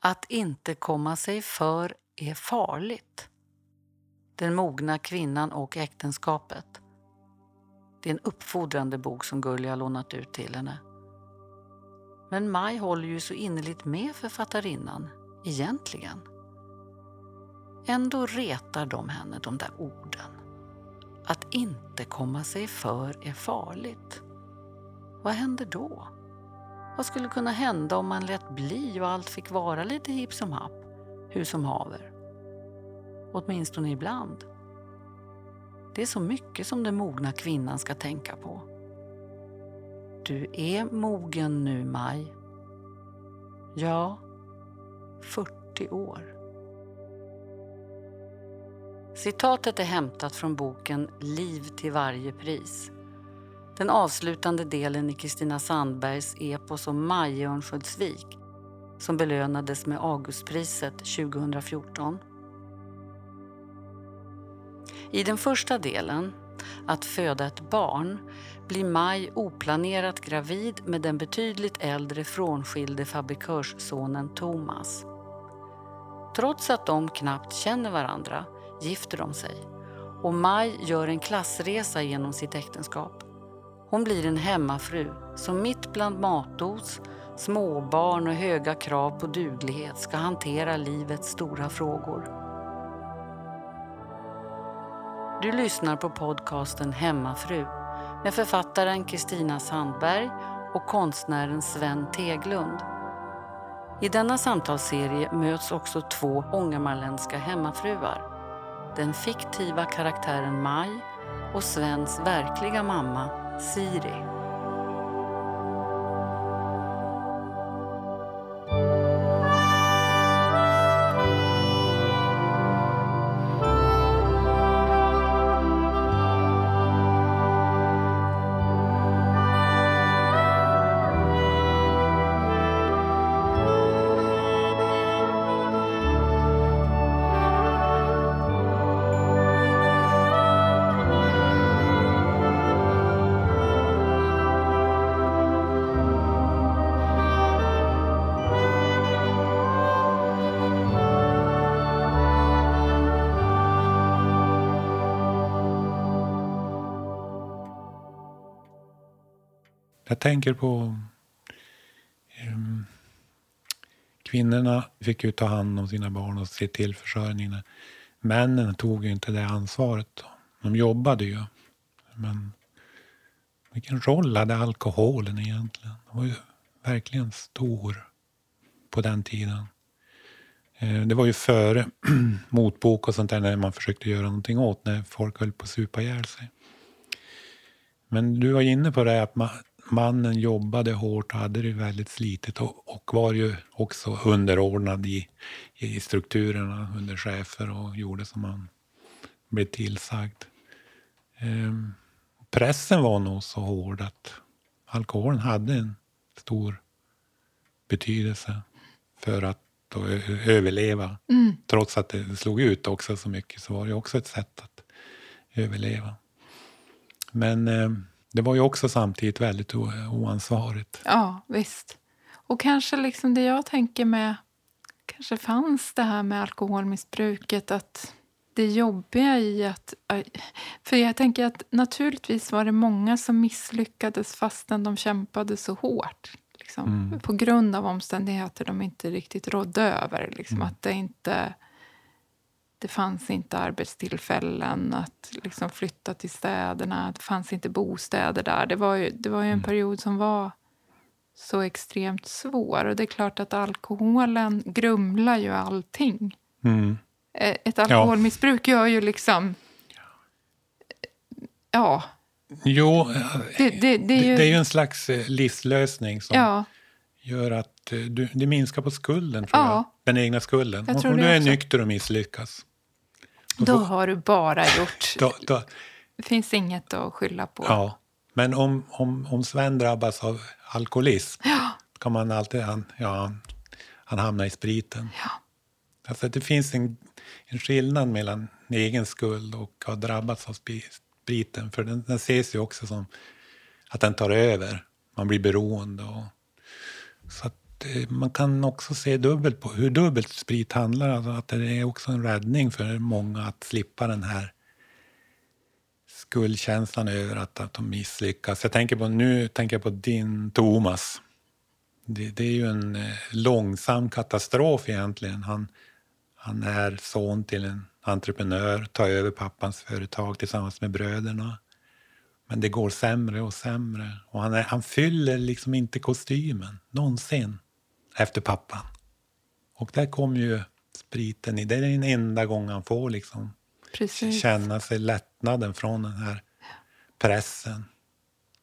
Att inte komma sig för är farligt. Den mogna kvinnan och äktenskapet. Det är en uppfordrande bok som Gulli har lånat ut till henne. Men Maj håller ju så innerligt med författarinnan, egentligen. Ändå retar de henne, de där orden. Att inte komma sig för är farligt. Vad händer då? Vad skulle kunna hända om man lät bli och allt fick vara lite hipp som happ, hur som haver? Åtminstone ibland. Det är så mycket som den mogna kvinnan ska tänka på. Du är mogen nu, Maj. Ja, 40 år. Citatet är hämtat från boken Liv till varje pris. Den avslutande delen i Kristina Sandbergs epos om Maj i Örnsköldsvik som belönades med Augustpriset 2014. I den första delen, Att föda ett barn, blir Maj oplanerat gravid med den betydligt äldre frånskilde fabrikörssonen Thomas. Trots att de knappt känner varandra gifter de sig och Maj gör en klassresa genom sitt äktenskap. Hon blir en hemmafru som mitt bland matos, småbarn och höga krav på duglighet ska hantera livets stora frågor. Du lyssnar på podcasten Hemmafru med författaren Kristina Sandberg och konstnären Sven Teglund. I denna samtalsserie möts också två ångermanländska hemmafruar. Den fiktiva karaktären Maj och Svens verkliga mamma Siri. Jag tänker på... Um, kvinnorna fick ju ta hand om sina barn och se till försörjningen. Männen tog ju inte det ansvaret. De jobbade ju. Men vilken roll hade alkoholen egentligen? Den var ju verkligen stor på den tiden. Eh, det var ju före motbok och sånt där när man försökte göra någonting åt när folk höll på att supa ihjäl sig. Men du var inne på det att man, mannen jobbade hårt och hade det väldigt slitigt och, och var ju också underordnad i, i strukturerna under chefer och gjorde som han blev tillsagd. Ehm, pressen var nog så hård att alkoholen hade en stor betydelse för att överleva. Mm. Trots att det slog ut också så mycket så var det också ett sätt att överleva. Men eh, det var ju också samtidigt väldigt oansvarigt. Ja, visst. Och kanske liksom det jag tänker med... Kanske fanns det här med alkoholmissbruket att det jobbiga i att... För jag tänker att naturligtvis var det många som misslyckades fastän de kämpade så hårt. Liksom, mm. På grund av omständigheter de inte riktigt rådde över. Liksom, mm. Att det inte det fanns inte arbetstillfällen att liksom flytta till städerna. Det fanns inte bostäder där. Det var ju, det var ju en mm. period som var så extremt svår. Och det är klart att alkoholen grumlar ju allting. Mm. Eh, ett alkoholmissbruk gör ju liksom... Ja. Jo, det, det, det, är, ju, det är ju en slags eh, livslösning som ja. gör att eh, du, det minskar på skulden, tror ja. jag. Den egna skulden. Om du är nykter och misslyckas då har du bara gjort... då, då, det finns inget att skylla på. Ja, men om, om, om Sven drabbas av alkoholism ja. kan man alltid... Han, ja, han, hamnar i spriten. Ja. Alltså det finns en, en skillnad mellan egen skuld och att ha drabbats av spriten. För den, den ses ju också som att den tar över. Man blir beroende. Och, så att Eh, man kan också se dubbelt på hur dubbelt sprit handlar. Alltså att det är också en räddning för många att slippa den här skuldkänslan över att, att de misslyckas. Jag tänker på, nu tänker jag på din Thomas. Det, det är ju en eh, långsam katastrof egentligen. Han, han är son till en entreprenör, tar över pappans företag tillsammans med bröderna. Men det går sämre och sämre. Och han, är, han fyller liksom inte kostymen någonsin efter pappan. Och där kommer ju spriten i. Det är den enda gången han får liksom Precis. känna sig lättnaden från den här pressen.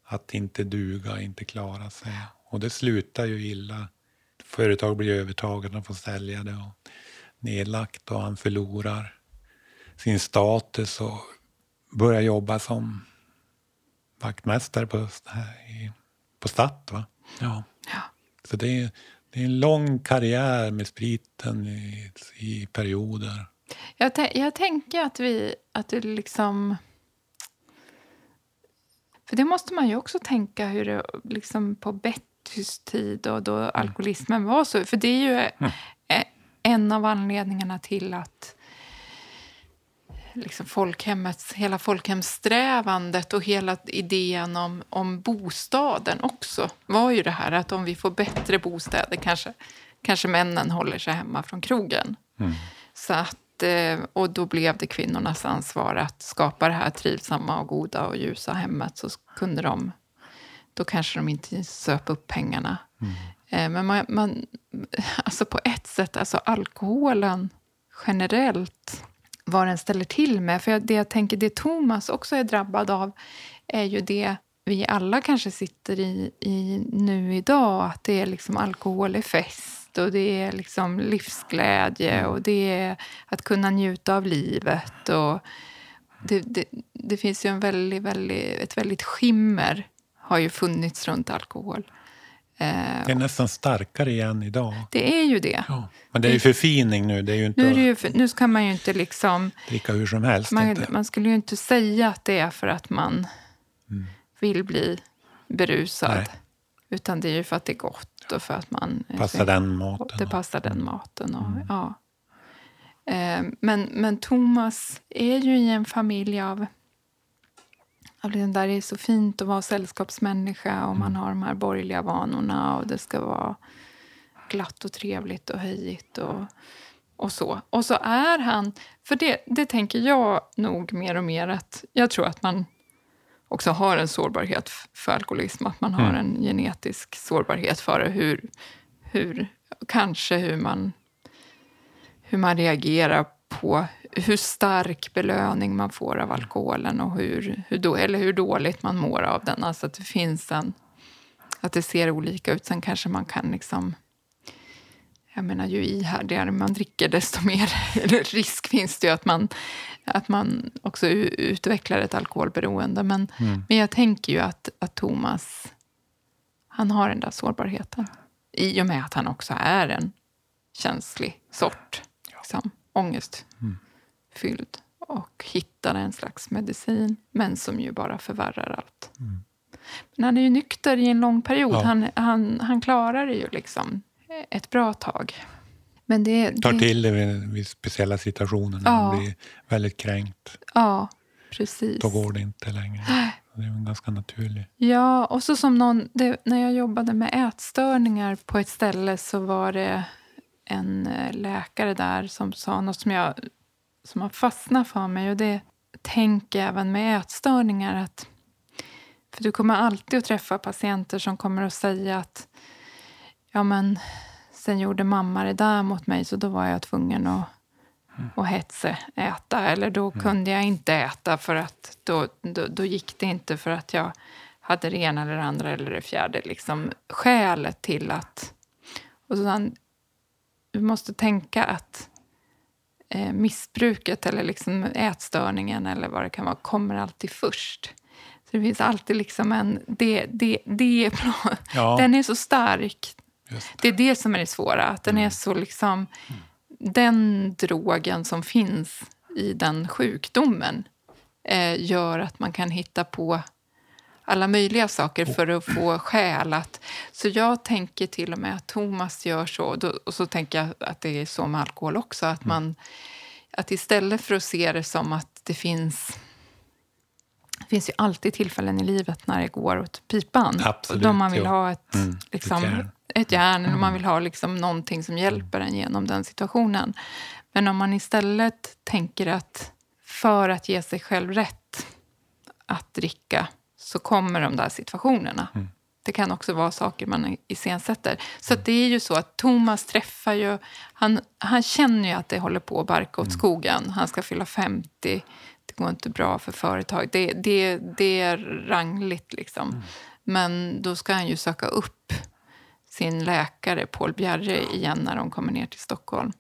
Att inte duga, inte klara sig. Och det slutar ju illa. Företag blir övertaget, de får sälja det och nedlagt och han förlorar sin status och börjar jobba som vaktmästare på, på Statt. Va? Ja. Ja. Så det är, det är en lång karriär med spriten i, i perioder. Jag, jag tänker att vi... Att det liksom... För det måste man ju också tänka hur det liksom på Bettys tid och då alkoholismen var så. För det är ju eh, en av anledningarna till att liksom folkhemmets, hela folkhemssträvandet och hela idén om, om bostaden också var ju det här att om vi får bättre bostäder kanske, kanske männen håller sig hemma från krogen. Så att, eh, och då blev det kvinnornas ansvar att skapa det här trivsamma och goda och ljusa hemmet. Så kunde de, då kanske de inte söp upp pengarna. Eh, Men man, man, alltså på ett sätt, alltså alkoholen generellt, vad den ställer till med. För det jag tänker, det Thomas också är drabbad av, är ju det vi alla kanske sitter i, i nu idag. Att det är liksom alkohol är fest och det är liksom livsglädje och det är att kunna njuta av livet. Och det, det, det finns ju en väldigt, väldigt, ett väldigt skimmer har ju funnits runt alkohol. Eh, Det är nästan starkare igen idag. det är ju det. Ja. Men det är ju förfining nu. Det är ju inte Nu, är ju, för- nu ska man ju inte liksom... dricka hur som helst. Man, inte. man skulle ju inte säga att det är för att man vill bli berusad. Nej. Utan det är ju för att det är gott och för att man... Passar den maten. Det passar den maten. Och, ja. eh, men, men Thomas är ju i en familj av... liksom där det är så fint att vara sällskapsmänniska och man har de här borgerliga vanorna och det ska vara glatt och trevligt och höjigt och, och så. Och så är han... För det, det tänker jag nog mer och mer att jag tror att man också har en sårbarhet för alkoholism. Att man har en genetisk sårbarhet för det. Hur, hur, kanske hur man, hur man reagerar på hur stark belöning man får av alkoholen och hur, hur, då, eller hur dåligt man mår av den. Alltså att det finns en... Att det ser olika ut. Sen kanske man kan liksom... Jag menar, ju ihärdigare man dricker, desto mer risk finns det ju att man, att man också utvecklar ett alkoholberoende. Men, men jag tänker ju att, att Thomas, han har den där sårbarheten. I och med att han också är en känslig sort. Liksom, ångestfylld. Och hittar en slags medicin, men som ju bara förvärrar allt. Men han är ju nykter i en lång period. Ja. Han, han, han klarar det ju liksom ett bra tag. Men det, Tar det, till det vid, vid speciella situationer när Ja. man blir väldigt kränkt. Ja, precis. Då går det inte längre. Det är en ganska naturlig. Ja, och så som någon... Det, när jag jobbade med ätstörningar på ett ställe så var det en eh, läkare där som sa något som, jag, som har fastnat för mig. Och det tänker jag även med ätstörningar. att För du kommer alltid att träffa patienter som kommer att säga att ja men sen gjorde mamma det där mot mig så då var jag tvungen att och hetse äta. Eller då kunde jag inte äta för att då, då, då gick det inte för att jag hade det ena eller det andra eller det fjärde. Liksom skälet till att... Och så han, du måste tänka att eh, missbruket eller liksom ätstörningen eller vad det kan vara kommer alltid först. Så det finns alltid liksom en... Det, det, det, Ja. Den är så stark. Just Det är det som är det svåra. Att den är så liksom... Den drogen som finns i den sjukdomen eh, gör att man kan hitta på alla möjliga saker för att få skäl att... Så jag tänker till och med att Thomas gör så. Då, och så tänker jag att det är så med alkohol också. Att, man, att istället för att se det som att det finns... Det finns ju alltid tillfällen i livet när det går åt pipan. Absolut, då man vill ja. ha ett, Mm, liksom, ett järn. ett järn eller man vill ha liksom någonting som hjälper en genom den situationen. Men om man istället tänker att för att ge sig själv rätt att dricka så kommer de där situationerna. Det kan också vara saker man iscensätter. Så att det är ju så att Thomas träffar ju... Han, han känner ju att det håller på att barka åt skogen. Han ska fylla 50. Det går inte bra för företag. Det, det, det är rangligt liksom. Men då ska han ju söka upp sin läkare Paul Bjerre igen när de kommer ner till Stockholm.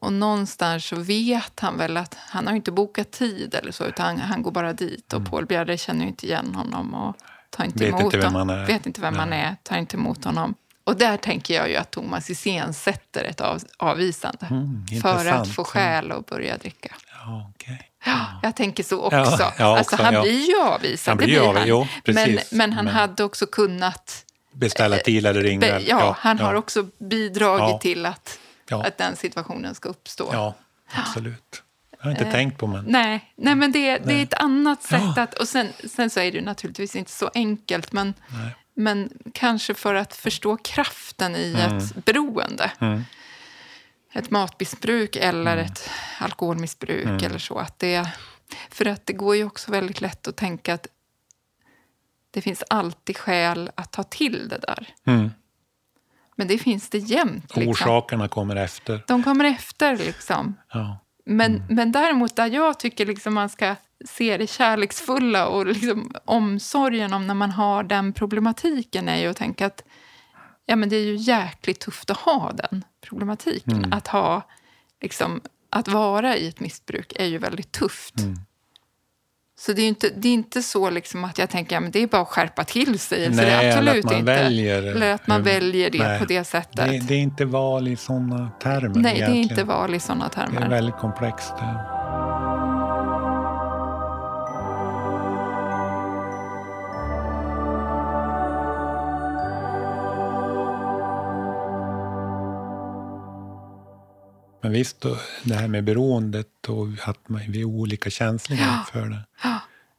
Och någonstans så vet han väl att han har inte bokat tid eller så, utan han, han går bara dit. Och Paul Bjerre känner inte igen honom och tar inte Mm. Vet emot inte vem honom. han. Vet inte vem han är, tar inte emot honom. Och där tänker jag ju att Thomas iscensätter ett av, avvisande. Mm, för att få skäl att börja dricka. Ja, okej. Ja, jag tänker så också. Ja, ja, alltså, också, han ja. blir ju avvisad, Han blir det ju blir av- han. jo, men, men han Men- hade också kunnat... Beställa tid eller ringa. Be, ja, han har också bidragit till att, Ja. att den situationen ska uppstå. Ja, absolut. Jag har inte Eh, tänkt på men. Nej, nej men det, det är ett annat sätt Ja. att... Och sen, sen så är det naturligtvis inte så enkelt, men, Nej. men kanske för att förstå kraften i ett beroende. Mm. Ett matmissbruk eller ett alkoholmissbruk Mm. eller så. Att det, för att det går ju också väldigt lätt att tänka att det finns alltid skäl att ta till det där. Mm. Men det finns det jämt. Liksom. Orsakerna kommer efter. De kommer efter liksom. Ja. Men, Mm. men däremot där jag tycker liksom man ska se det kärleksfulla och liksom omsorgen om när man har den problematiken är ju att tänka att ja, men det är ju jäkligt tufft att ha den problematiken. Mm. Att, ha, liksom, att vara i ett missbruk är ju väldigt tufft. Mm. Så det är inte, det är inte så liksom att jag tänker att ja, det är bara att skärpa till sig. Nej, det är eller absolut att man inte. väljer, eller att man väljer det nej. på det sättet. Det, det är inte val i sådana termer Nej, det är egentligen. inte val i sådana Det är termer. väldigt komplext. Men visst, det här med beroendet och att vi är olika känsliga för det.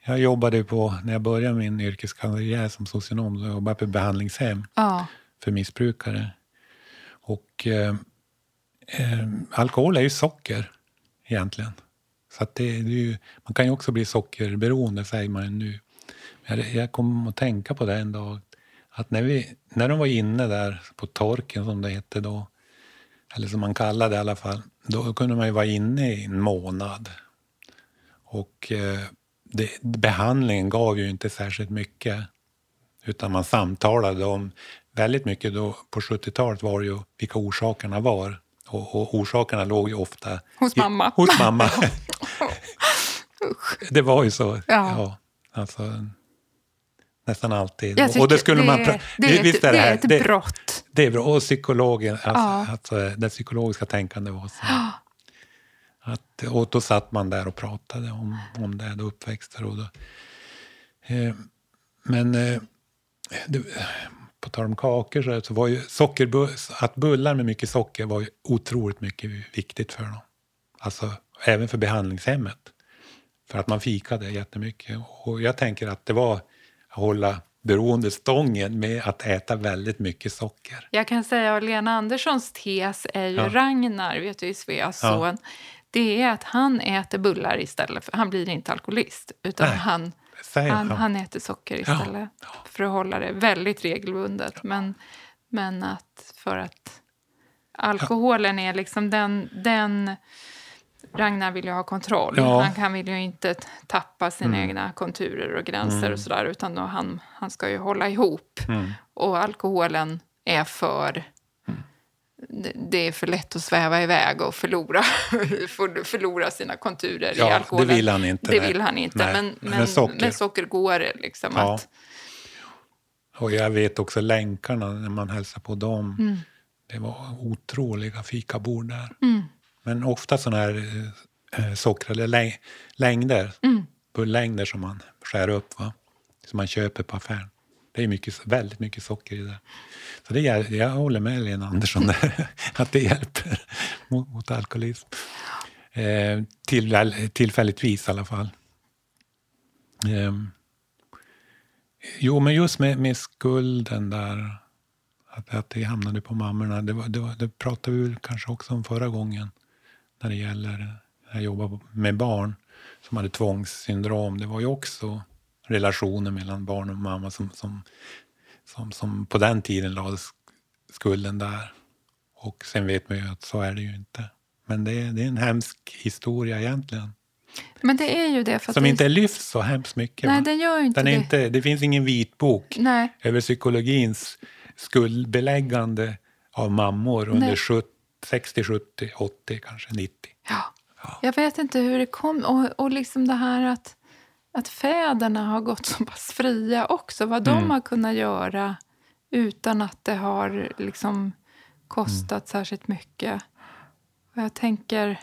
Jag jobbade på, när jag började min yrkeskarriär som socionom, så jobbade jag på behandlingshem Ja. för missbrukare. Och eh, eh, alkohol är ju socker egentligen. Så det, det är ju, man kan ju också bli sockerberoende säger man ju nu. Jag, jag kom att tänka på det en dag. Att när, vi, när de var inne där på torken som det hette då. Eller som man kallade det i alla fall. Då kunde man ju vara inne i en månad. Och eh, det, behandlingen gav ju inte särskilt mycket. Utan man samtalade om väldigt mycket då på 70-talet var det ju vilka orsakerna var. Och, och orsakerna låg ju ofta Hos i- mamma. Hos mamma. det var ju så. Ja. alltså, nästan alltid. Och det skulle man... det, pra- det, är visst ett, det är här- ett det- brott. det är bra. Och psykologen, alltså, Ja. alltså, det psykologiska tänkandet var så. Och då satt man där och pratade om, om det, då uppväxter. Och då, eh, men eh, det, på tal om kakor så, så var ju sockerbull, att bullar med mycket socker var ju otroligt mycket viktigt för dem. Alltså även för behandlingshemmet. För att man fikade jättemycket. Och jag tänker att det var att hålla beroendestången med att äta väldigt mycket socker. Jag kan säga att Lena Anderssons tes är ju Ja. Ragnar, vet du, Sveas Ja. Det är att han äter bullar istället. För, han blir inte alkoholist, utan Nej, han, han, han. äter socker Ja. istället. För att hålla det väldigt regelbundet. Men, men att för att alkoholen är liksom den... den Ragnar vill ju ha kontroll. Ja. Mm. Han kan vill ju inte tappa sina egna konturer och gränser och sådär. Utan då han, han ska ju hålla ihop. Mm. Och alkoholen är för... Det- Det är för lätt att sväva iväg och förlora, för- förlora sina konturer i Ja, det alkoholen. vill han inte, Det nej. vill han inte. Nej, Men, men men socker. med socker går det. Liksom Ja. att, Och jag vet också länkarna när man hälsar på dem. Mm. Det var otroliga fikabord där. Mm. Men ofta sådana här eh, sockrade läng- längder. Mm. köttbullängder som man skär upp, va? som man köper på affären. Det är mycket, väldigt mycket socker i det. Så det, jag, håller med Lena Andersson där, att det hjälper mot, mot alkoholism. Eh, till, tillfälligtvis i alla fall. Eh, jo, men just med, med skulden där, att, att det hamnade på mammorna, det, var, det, var, det pratade vi kanske också om förra gången när det gäller när jag jobbade med barn som hade tvångssyndrom. Det var ju också relationer mellan barn och mamma som, som, som, som på den tiden lades skulden där. Och sen vet man ju att så är det ju inte. Men det är, det är en hemsk historia egentligen. Men det är ju det. För som det... inte lyfts så hemskt mycket. Nej, den gör inte den är det. Inte, det finns ingen vitbok Nej. över psykologins skuldbeläggande av mammor under 70, 60, 70, 80, kanske 90. Ja. ja. Jag vet inte hur det kom. Och, och liksom det här att, att fäderna har gått så pass fria också. Vad de mm. har kunnat göra utan att det har liksom kostat mm. särskilt mycket. Och jag tänker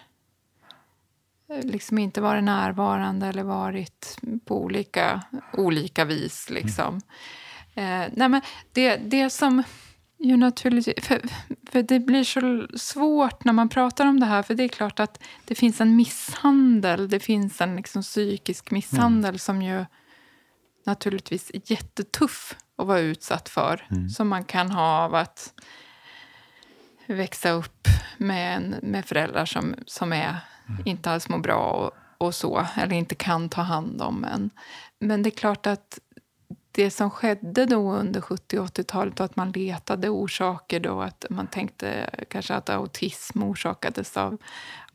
eh, liksom inte varit närvarande eller varit på olika, olika vis. Liksom. Mm. Eh, nej men det, det som ju naturligtvis... För, för det blir så svårt när man pratar om det här. För det är klart att det finns en misshandel. Det finns en liksom psykisk misshandel mm. som ju naturligtvis är jättetuff att vara utsatt för. Mm. Som man kan ha av att växa upp med, en, med föräldrar som, som är, mm. inte alls mår bra och, och, så, eller inte kan ta hand om en. Men det är klart att det som skedde då under 70 och 80-talet att man letade orsaker då, att man tänkte kanske att autism orsakades av,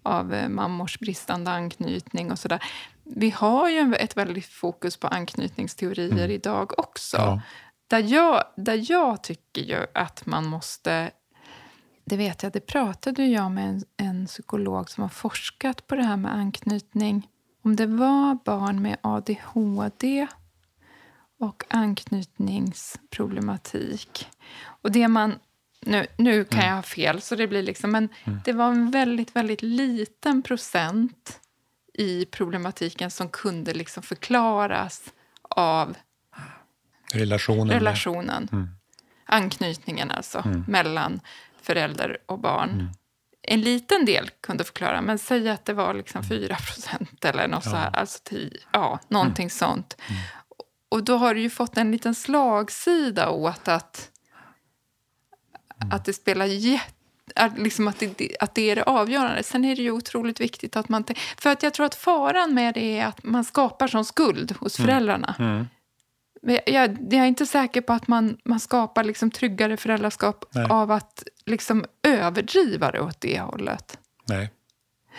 av eh, mammors bristande anknytning och sådär. Vi har ju ett väldigt fokus på anknytningsteorier mm. idag också. Ja. Där, jag, där jag tycker ju att man måste det vet jag, det pratade jag med en, en psykolog som har forskat på det här med anknytning. Om det var barn med ADHD och anknytningsproblematik. Och det man... Nu, nu kan mm. jag ha fel, så det blir liksom, men mm. det var en väldigt, väldigt liten procent i problematiken som kunde liksom förklaras av relationen. relationen. Mm. Anknytningen alltså, mm. mellan förälder och barn. Mm. En liten del kunde förklara, men säg att det var liksom 4 mm. procent eller något ja. så här, alltså tio, ja, någonting sånt. Och då har du ju fått en liten slagsida åt att, mm. att det spelar jätte liksom att, det, att det är det avgörande. Sen är det ju otroligt viktigt att man... För att jag tror att faran med det är att man skapar sån skuld hos mm. föräldrarna. Mm. Jag, jag, är inte säker på att man, man skapar liksom tryggare föräldraskap Nej. av att liksom överdriva det åt det hållet. Nej,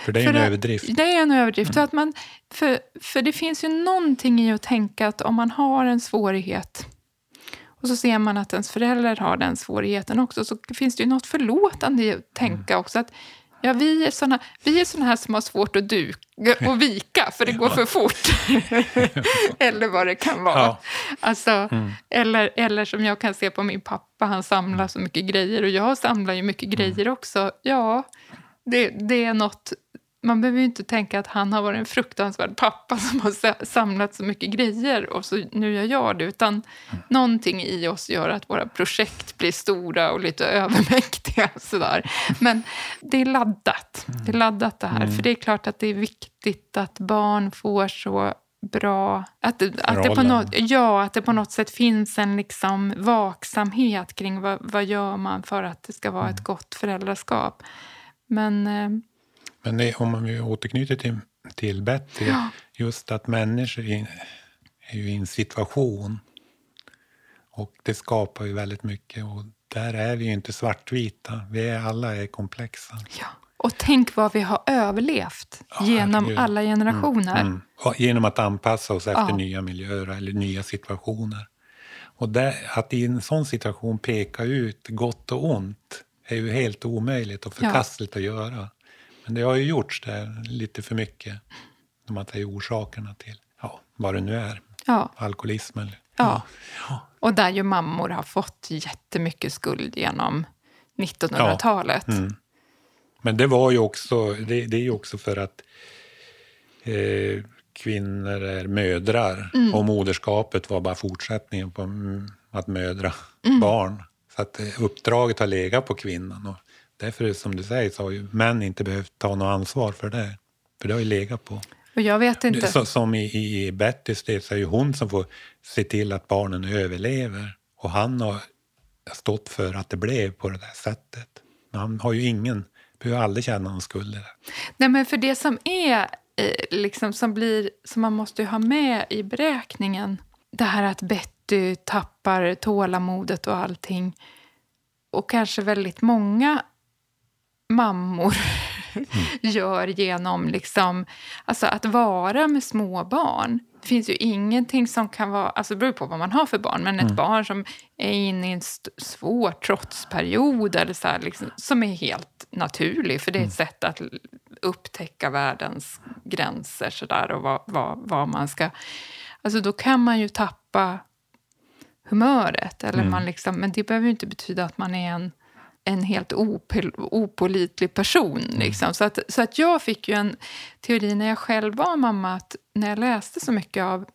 för det är ju en det, överdrift. Det är en överdrift. Mm. Att man, för, för det finns ju någonting i att tänka att om man har en svårighet och så ser man att ens förälder har den svårigheten också så finns det ju något förlåtande i att tänka mm. också. att Ja, vi är såna, vi är såna här som har svårt att duka och vika, för det går för fort. eller vad det kan vara. Ja. Alltså, mm. eller, eller som jag kan se på min pappa, han samlar så mycket grejer och jag samlar ju mycket mm. grejer också. Ja, det, det är något man behöver ju inte tänka att han har varit en fruktansvärd pappa som har samlat så mycket grejer och så nu gör jag det. Utan mm. någonting i oss gör att våra projekt blir stora och lite övermäktiga. Sådär. Men det är laddat. Det är laddat det här. Mm. För det är klart att det är viktigt att barn får så bra... Att, att, det, på något, ja, att det på något sätt finns en liksom vaksamhet kring vad, vad gör man för att det ska vara ett mm. gott föräldraskap. Men eh, men det, om man återknyter till, till Betty, ja. just att människor är, är ju i en situation och det skapar ju väldigt mycket. Och där är vi ju inte svartvita, vi är, alla är komplexa. Ja. Och tänk vad vi har överlevt ja, genom herregud. alla generationer. Mm, mm. Genom att anpassa oss efter ja. nya miljöer eller nya situationer. Och där, att i en sån situation peka ut gott och ont är ju helt omöjligt och förkastligt att göra. Men det har ju gjorts där lite för mycket. När man tar orsakerna till ja, vad det nu är. Ja. Alkoholism eller... Ja. ja. Och där ju mammor har fått jättemycket skuld genom 1900-talet. Ja. Mm. Men det var ju också, det, det är ju också för att eh, kvinnor är mödrar Mm. och moderskapet var bara fortsättningen på mm, att mödra Mm. barn. Så att eh, uppdraget har legat på kvinnan. Och därför, som du säger, så har ju män inte behövt ta något ansvar för det. För det har ju legat på... Och jag vet inte. Så, som i, i Bettys del så är ju hon som får se till att barnen överlever. Och han har stått för att det blev på det där sättet. Men han har ju ingen, behöver aldrig känna någon skuld i det. Nej, men för det som är eh, liksom som blir som man måste ju ha med i beräkningen. Det här att Betty tappar tålamodet och allting. Och kanske väldigt många mammor gör genom liksom, alltså att vara med små barn. Det finns ju ingenting som kan vara, alltså det beror på vad man har för barn, men ett barn som är inne i en svår trotsperiod eller så här, liksom, som är helt naturlig, för det är ett sätt att upptäcka världens gränser så där, och vad, vad, vad man ska... Alltså då kan man ju tappa humöret, eller man liksom, men det behöver ju inte betyda att man är en en helt opel, opolitlig person. Liksom. Så, att, så att jag fick ju en teori när jag själv var mamma, att när jag läste så mycket av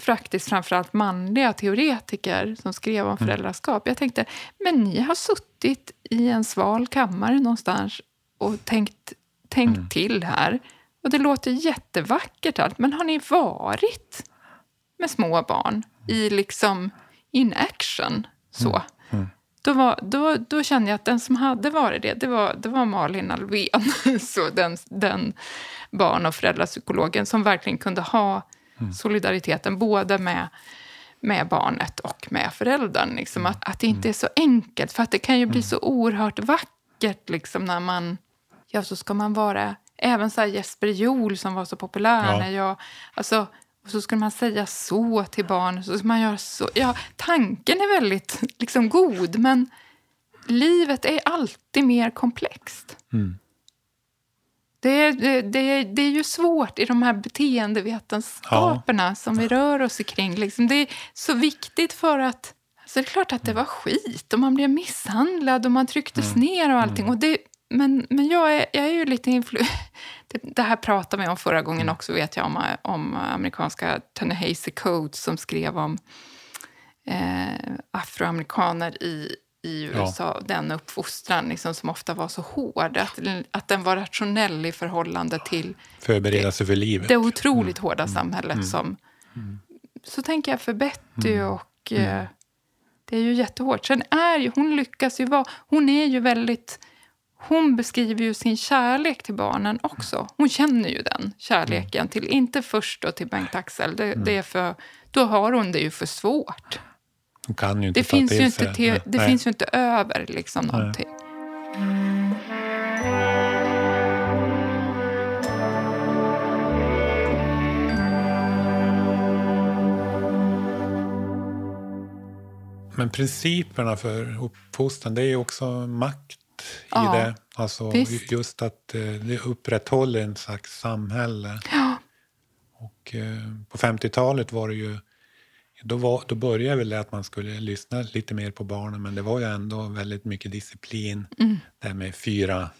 faktiskt framförallt manliga teoretiker som skrev om föräldraskap. Jag tänkte, men ni har suttit i en sval kammare någonstans och tänkt, tänkt till här. Och det låter jättevackert allt, men har ni varit med små barn i liksom in action? Så. Då, var, då, då kände jag att den som hade varit det, det var, det var Malin Alvén. Så den, den barn och föräldrapsykologen som verkligen kunde ha solidariteten både med, med barnet och med föräldern. Liksom, att, att det inte är så enkelt, för att det kan ju bli så oerhört vackert liksom, när man... Ja, så ska man vara... Även så Jesper Juhl som var så populär Ja. när jag... Alltså, och så skulle man säga så till barn. Så ska man göra så. Ja, tanken är väldigt liksom, god, men livet är alltid mer komplext. Mm. Det, är, det, det, det är ju svårt i de här beteendevetenskaperna som vi rör oss kring. Liksom. Det är så viktigt för att... Alltså det är klart att det var skit och man blev misshandlad och man trycktes ner och allting. Och det, men men jag, är, jag är ju lite influ... Det, här pratade vi om förra gången också, vet jag, om, om amerikanska Ta-Nehisi Coates som skrev om eh, afroamerikaner i, i USA. Den uppfostran liksom, som ofta var så hård. Att, att den var rationell i förhållande till Förbereda sig för livet. det otroligt hårda samhället. som Så tänker jag för Betty och eh, det är ju jättehårt. Sen är ju, hon lyckas ju vara, hon är ju väldigt, hon beskriver ju sin kärlek till barnen också. Hon känner ju den kärleken till, inte först då till Bengt-Axel, det, det är för, då har hon det ju för svårt. Hon kan ju inte Det, ta finns till ju, sig inte, te, Nej, det nej. finns ju inte över liksom någonting. Men principerna för uppfostran, det är ju också makt i Ja, det. Alltså visst. just att eh, det upprätthåller en slags samhälle. Ja. Och eh, på 50-talet var det ju... Då, var, då började väl det att man skulle lyssna lite mer på barnen men det var ju ändå väldigt mycket disciplin. Mm. Det här med fyra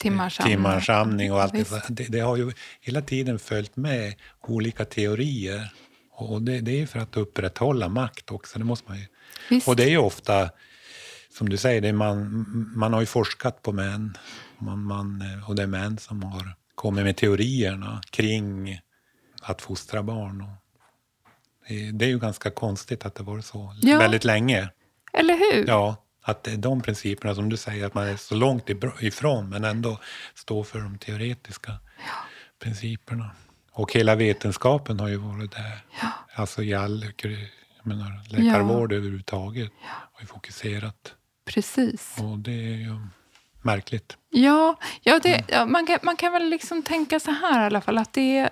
Timmars timmars amning och allt det, det. Det har ju hela tiden följt med olika teorier. Och det, det är för att upprätthålla makt också. Det måste man ju. Visst. Och det är ju ofta, som du säger, det man, man har ju forskat på män. Man, man, och det är män som har kommit med teorierna kring att fostra barn. Det, det är ju ganska konstigt att det var så Ja. väldigt länge. Eller hur? Ja, att det är de principerna som du säger, att man är så långt ifrån men ändå står för de teoretiska principerna. Och hela vetenskapen har ju varit där. Alltså i all jag menar, läkarvård överhuvudtaget har ju fokuserat. Precis. Och det är ju märkligt. Ja, ja, det, ja man, kan, man kan väl liksom tänka så här i alla fall. att det, är-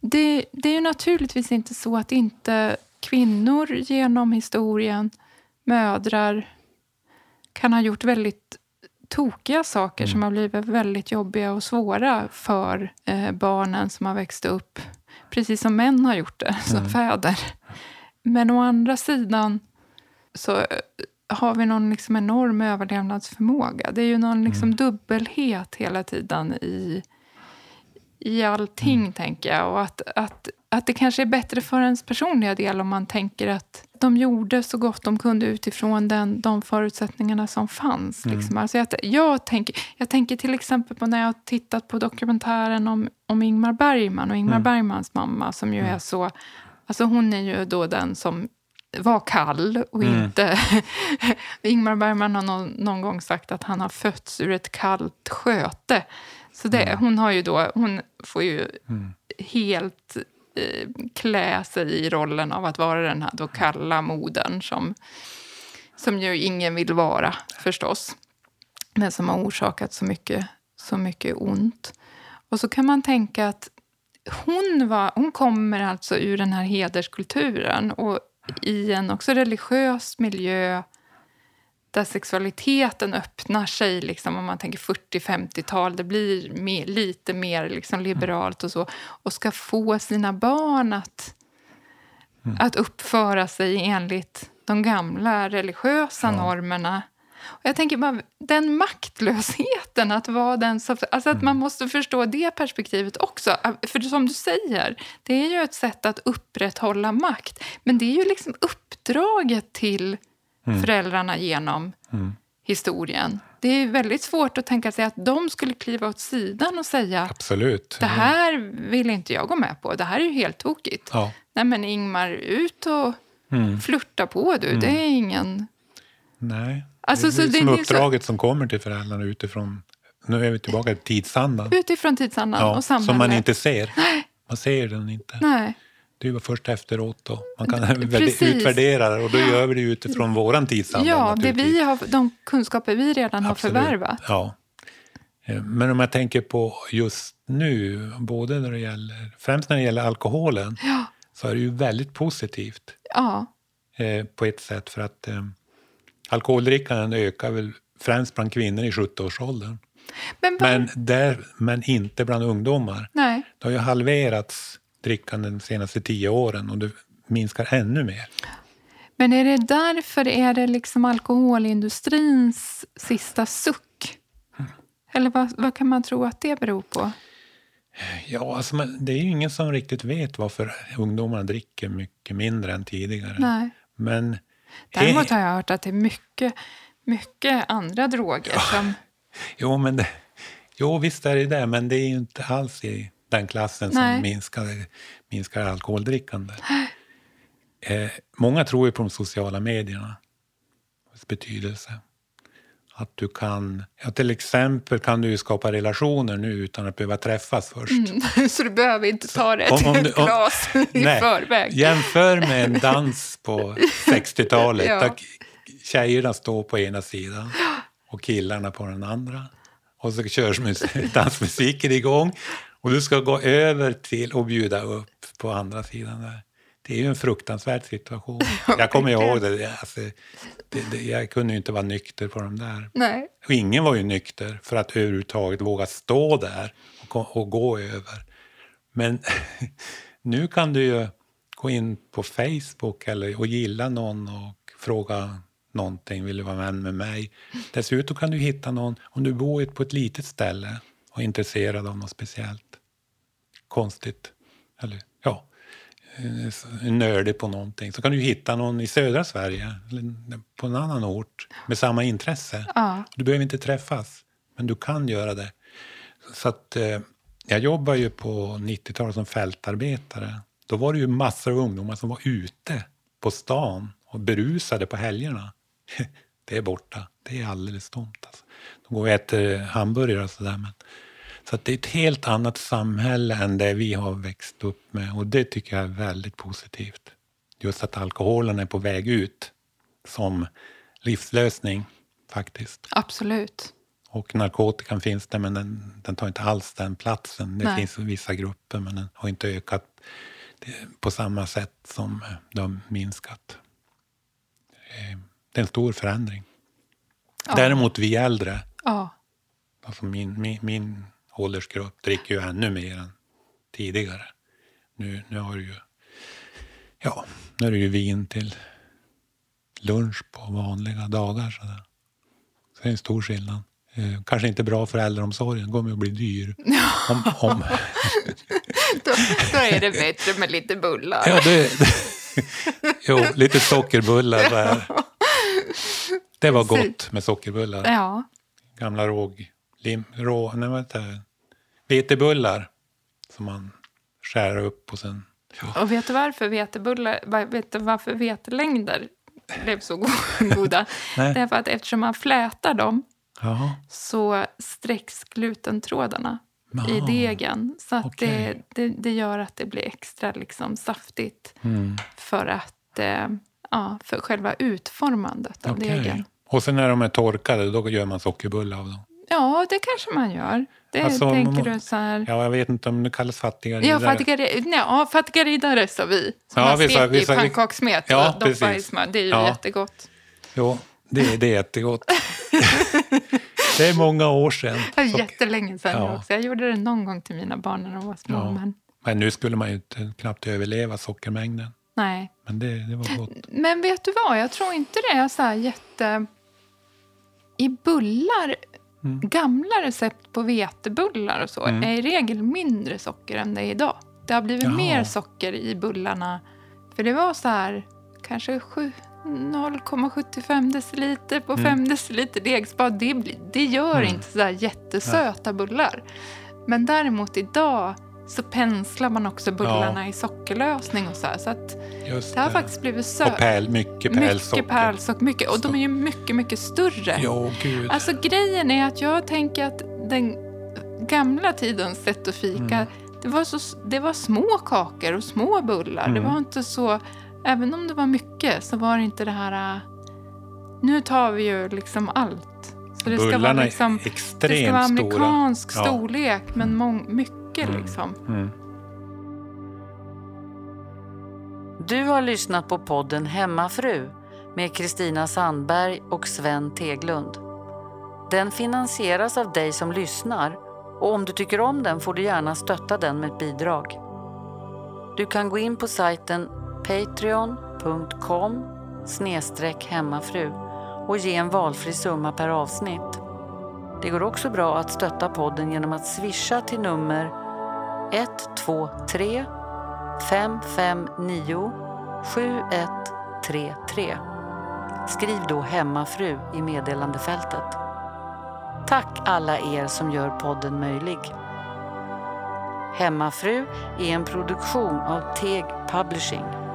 det, det är ju naturligtvis inte så att inte kvinnor genom historien, mödrar, kan ha gjort väldigt tokiga saker som har blivit väldigt jobbiga och svåra för eh, barnen som har växt upp. Precis som män har gjort det, som fäder. Men å andra sidan så har vi någon liksom enorm överlevnadsförmåga. Det är ju någon liksom dubbelhet hela tiden i, i allting, tänker jag. Och att, att, att det kanske är bättre för ens personliga del om man tänker att de gjorde så gott de kunde utifrån den, de förutsättningarna som fanns. Mm. Liksom. Alltså jag, jag, tänker, jag tänker till exempel på när jag har tittat på dokumentären om, om Ingmar Bergman och Ingmar Mm. Bergmans mamma som ju är så... Alltså hon är ju då den som var kall och Mm. inte... Ingmar Bergman har någon, någon gång sagt att han har fötts ur ett kallt sköte. Så det, hon har ju då, hon får ju Mm. helt eh, klä sig i rollen av att vara den här då kalla modern som, som ju ingen vill vara förstås. Men som har orsakat så mycket, så mycket ont. Och så kan man tänka att hon, var, hon kommer alltså ur den här hederskulturen och i en också religiös miljö där sexualiteten öppnar sig, liksom, om man tänker 40-50-tal, det blir mer, lite mer liksom, liberalt och så, och ska få sina barn att, att uppföra sig enligt de gamla religiösa normerna. Och jag tänker bara, den maktlösheten, att vara den som... Alltså att man måste förstå det perspektivet också. För som du säger, det är ju ett sätt att upprätthålla makt. Men det är ju liksom uppdraget till föräldrarna genom historien. Det är väldigt svårt att tänka sig att de skulle kliva åt sidan och säga Absolut. det här vill inte jag gå med på, det här är ju helt tokigt. Ja. Nej men Ingmar, ut och Mm. flirta på du, det är ingen... Nej. Alltså, det så det- som det är så- uppdraget som kommer till föräldrarna utifrån... Nu är vi tillbaka till tidsandan. Utifrån tidsandan Ja, och samhället. som man inte ser. Man ser den inte. Nej. Det är ju först efteråt då. Man kan Precis. utvärdera det och då gör vi det utifrån våran tidsanda. Ja, det vi har, de kunskaper vi redan har Absolut. förvärvat. Ja. Eh, Men om jag tänker på just nu, både när det gäller, främst när det gäller alkoholen, Ja. så är det ju väldigt positivt Ja, eh, på ett sätt för att eh, alkoholdrickandet ökar väl främst bland kvinnor i 70-årsåldern. men, Men, där, men inte bland ungdomar. nej. Det har ju halverats drickande de senaste tio åren och det minskar ännu mer. men är det därför är det liksom alkoholindustrins sista suck? Eller vad, vad kan man tro att det beror på? Ja, alltså, men det är ju ingen som riktigt vet varför ungdomarna dricker mycket mindre än tidigare. Nej. Men Däremot har jag hört att det är mycket, mycket andra droger som... Jo, men det, jo, visst är det det, men det är ju inte alls i den klassen Nej. som minskar, minskar alkoholdrickande. Eh, många tror ju på de sociala medierna, dess betydelse. Att du kan, ja, till exempel kan du skapa relationer nu utan att behöva träffas först. Mm. Så du behöver inte ta det Om- om ett du- om- glas i Nej, förväg. Jämför med en dans på 60-talet Ja. där tjejerna står på ena sidan och killarna på den andra. Och så körs mus- dansmusiken igång och du ska gå över till och bjuda upp på andra sidan. Där. Det är ju en fruktansvärd situation. Jag kommer ihåg det. Alltså, det, det jag kunde ju inte vara nykter på de där. Nej. Och ingen var ju nykter för att överhuvudtaget våga stå där och, och gå över. Men nu kan du ju gå in på Facebook eller, och gilla någon och fråga någonting. Vill du vara vän med mig? Dessutom kan du hitta någon, om du bor på ett litet ställe och är intresserad av något speciellt. Konstigt. Eller ja, nördig på någonting. Så kan du hitta någon i södra Sverige på en annan ort med samma intresse. Ja. Du behöver inte träffas, men du kan göra det. Så att, eh, jag jobbar ju på 90-talet som fältarbetare. Då var det ju massor av ungdomar som var ute på stan och berusade på helgerna. Det är borta. Det är alldeles tomt. Alltså. De går och äter hamburgare och sådär. Men, så det är ett helt annat samhälle än det vi har växt upp med. Och det tycker jag är väldigt positivt. Just att alkoholen är på väg ut som livslösning faktiskt. Absolut. Och narkotikan finns där men den, den tar inte alls den platsen. Det Nej. finns vissa grupper men den har inte ökat på samma sätt som det har minskat. Eh, Det är en stor förändring. Ja. Däremot vi äldre, Ja. alltså min, min, min åldersgrupp, dricker ju ännu mer än tidigare. Nu, nu har du ju, ja, nu är det ju vin till lunch på vanliga dagar. Så, där. så det är en stor skillnad. Eh, kanske inte bra för äldreomsorgen, kommer att bli dyr. Om, om, Då, då är det bättre med lite bullar. ja, det, jo, lite sockerbullar. Så här. Det var gott med sockerbullar. Ja, Gamla råg, lim, rå, nej, det? Vetebullar som man skär upp och sen... Ja. och vet du varför vetebullar, vet du varför vetelängder blev så go- goda? Nej. Därför att eftersom man flätar dem Jaha. så sträcks glutentrådarna i Ah, degen. Så att okej. det, det, det gör att det blir extra liksom saftigt Mm, för att eh, ja, för själva utformandet av okej. degen. Och sen när de är torkade, då gör man sockerbullar av dem. Ja, det kanske man gör. Det Alltså, tänker må- du så här. Ja, jag vet inte om det kallas fattiga Ja, riddare. fattiga, ri- nej, ja, fattiga riddare sa vi. Som Ja, man vi steker i pannkakssmet Ja, och doppar i precis. smör. Det är ju Ja. jättegott. Jo, det, det är jättegott. det är många år sedan. Det var jättelänge sedan Ja. också. Jag gjorde det någon gång till mina barn när de var små. Ja. Men, Men nu skulle man ju inte, knappt överleva sockermängden. nej. Men det, det var gott. men vet du vad? Jag tror inte det är så här jätte... I bullar, Mm. gamla recept på vetebullar och så Mm. är i regel mindre socker än det är idag. Det har blivit Jaha. mer socker i bullarna. För det var så här, kanske sju- 0,75 deciliter på Mm. 5 deciliter degspad. Det, det gör Mm. inte så där jättesöta bullar. Men däremot idag så penslar man också bullarna i sockerlösning och så här. Så att Just det har det. faktiskt blivit Och sött. pärl, mycket pärlsocker. Mycket pärlsocker. Mycket, och de är ju mycket, mycket större. Jo, gud. Alltså grejen är att jag tänker att den gamla tidens sätt att fika, Mm. det, var så, det var små kakor och små bullar. Det Mm. var inte så, även om det var mycket så var det inte det här, äh, nu tar vi ju liksom allt. Så det ska vara, Bullarna liksom, är det ska extremt vara stora. amerikansk Ja. storlek, men mång, mycket Mm. liksom. Mm. Du har lyssnat på podden Hemmafru med Kristina Sandberg och Sven Teglund. Den finansieras av dig som lyssnar och om du tycker om den får du gärna stötta den med ett bidrag. Du kan gå in på sajten patreon.com hemmafru och ge en valfri summa per avsnitt. Det går också bra att stötta podden genom att swisha till nummer 123 559 7133. Skriv då hemmafru i meddelandefältet. Tack alla er som gör podden möjlig. Hemmafru är en produktion av Teg Publishing.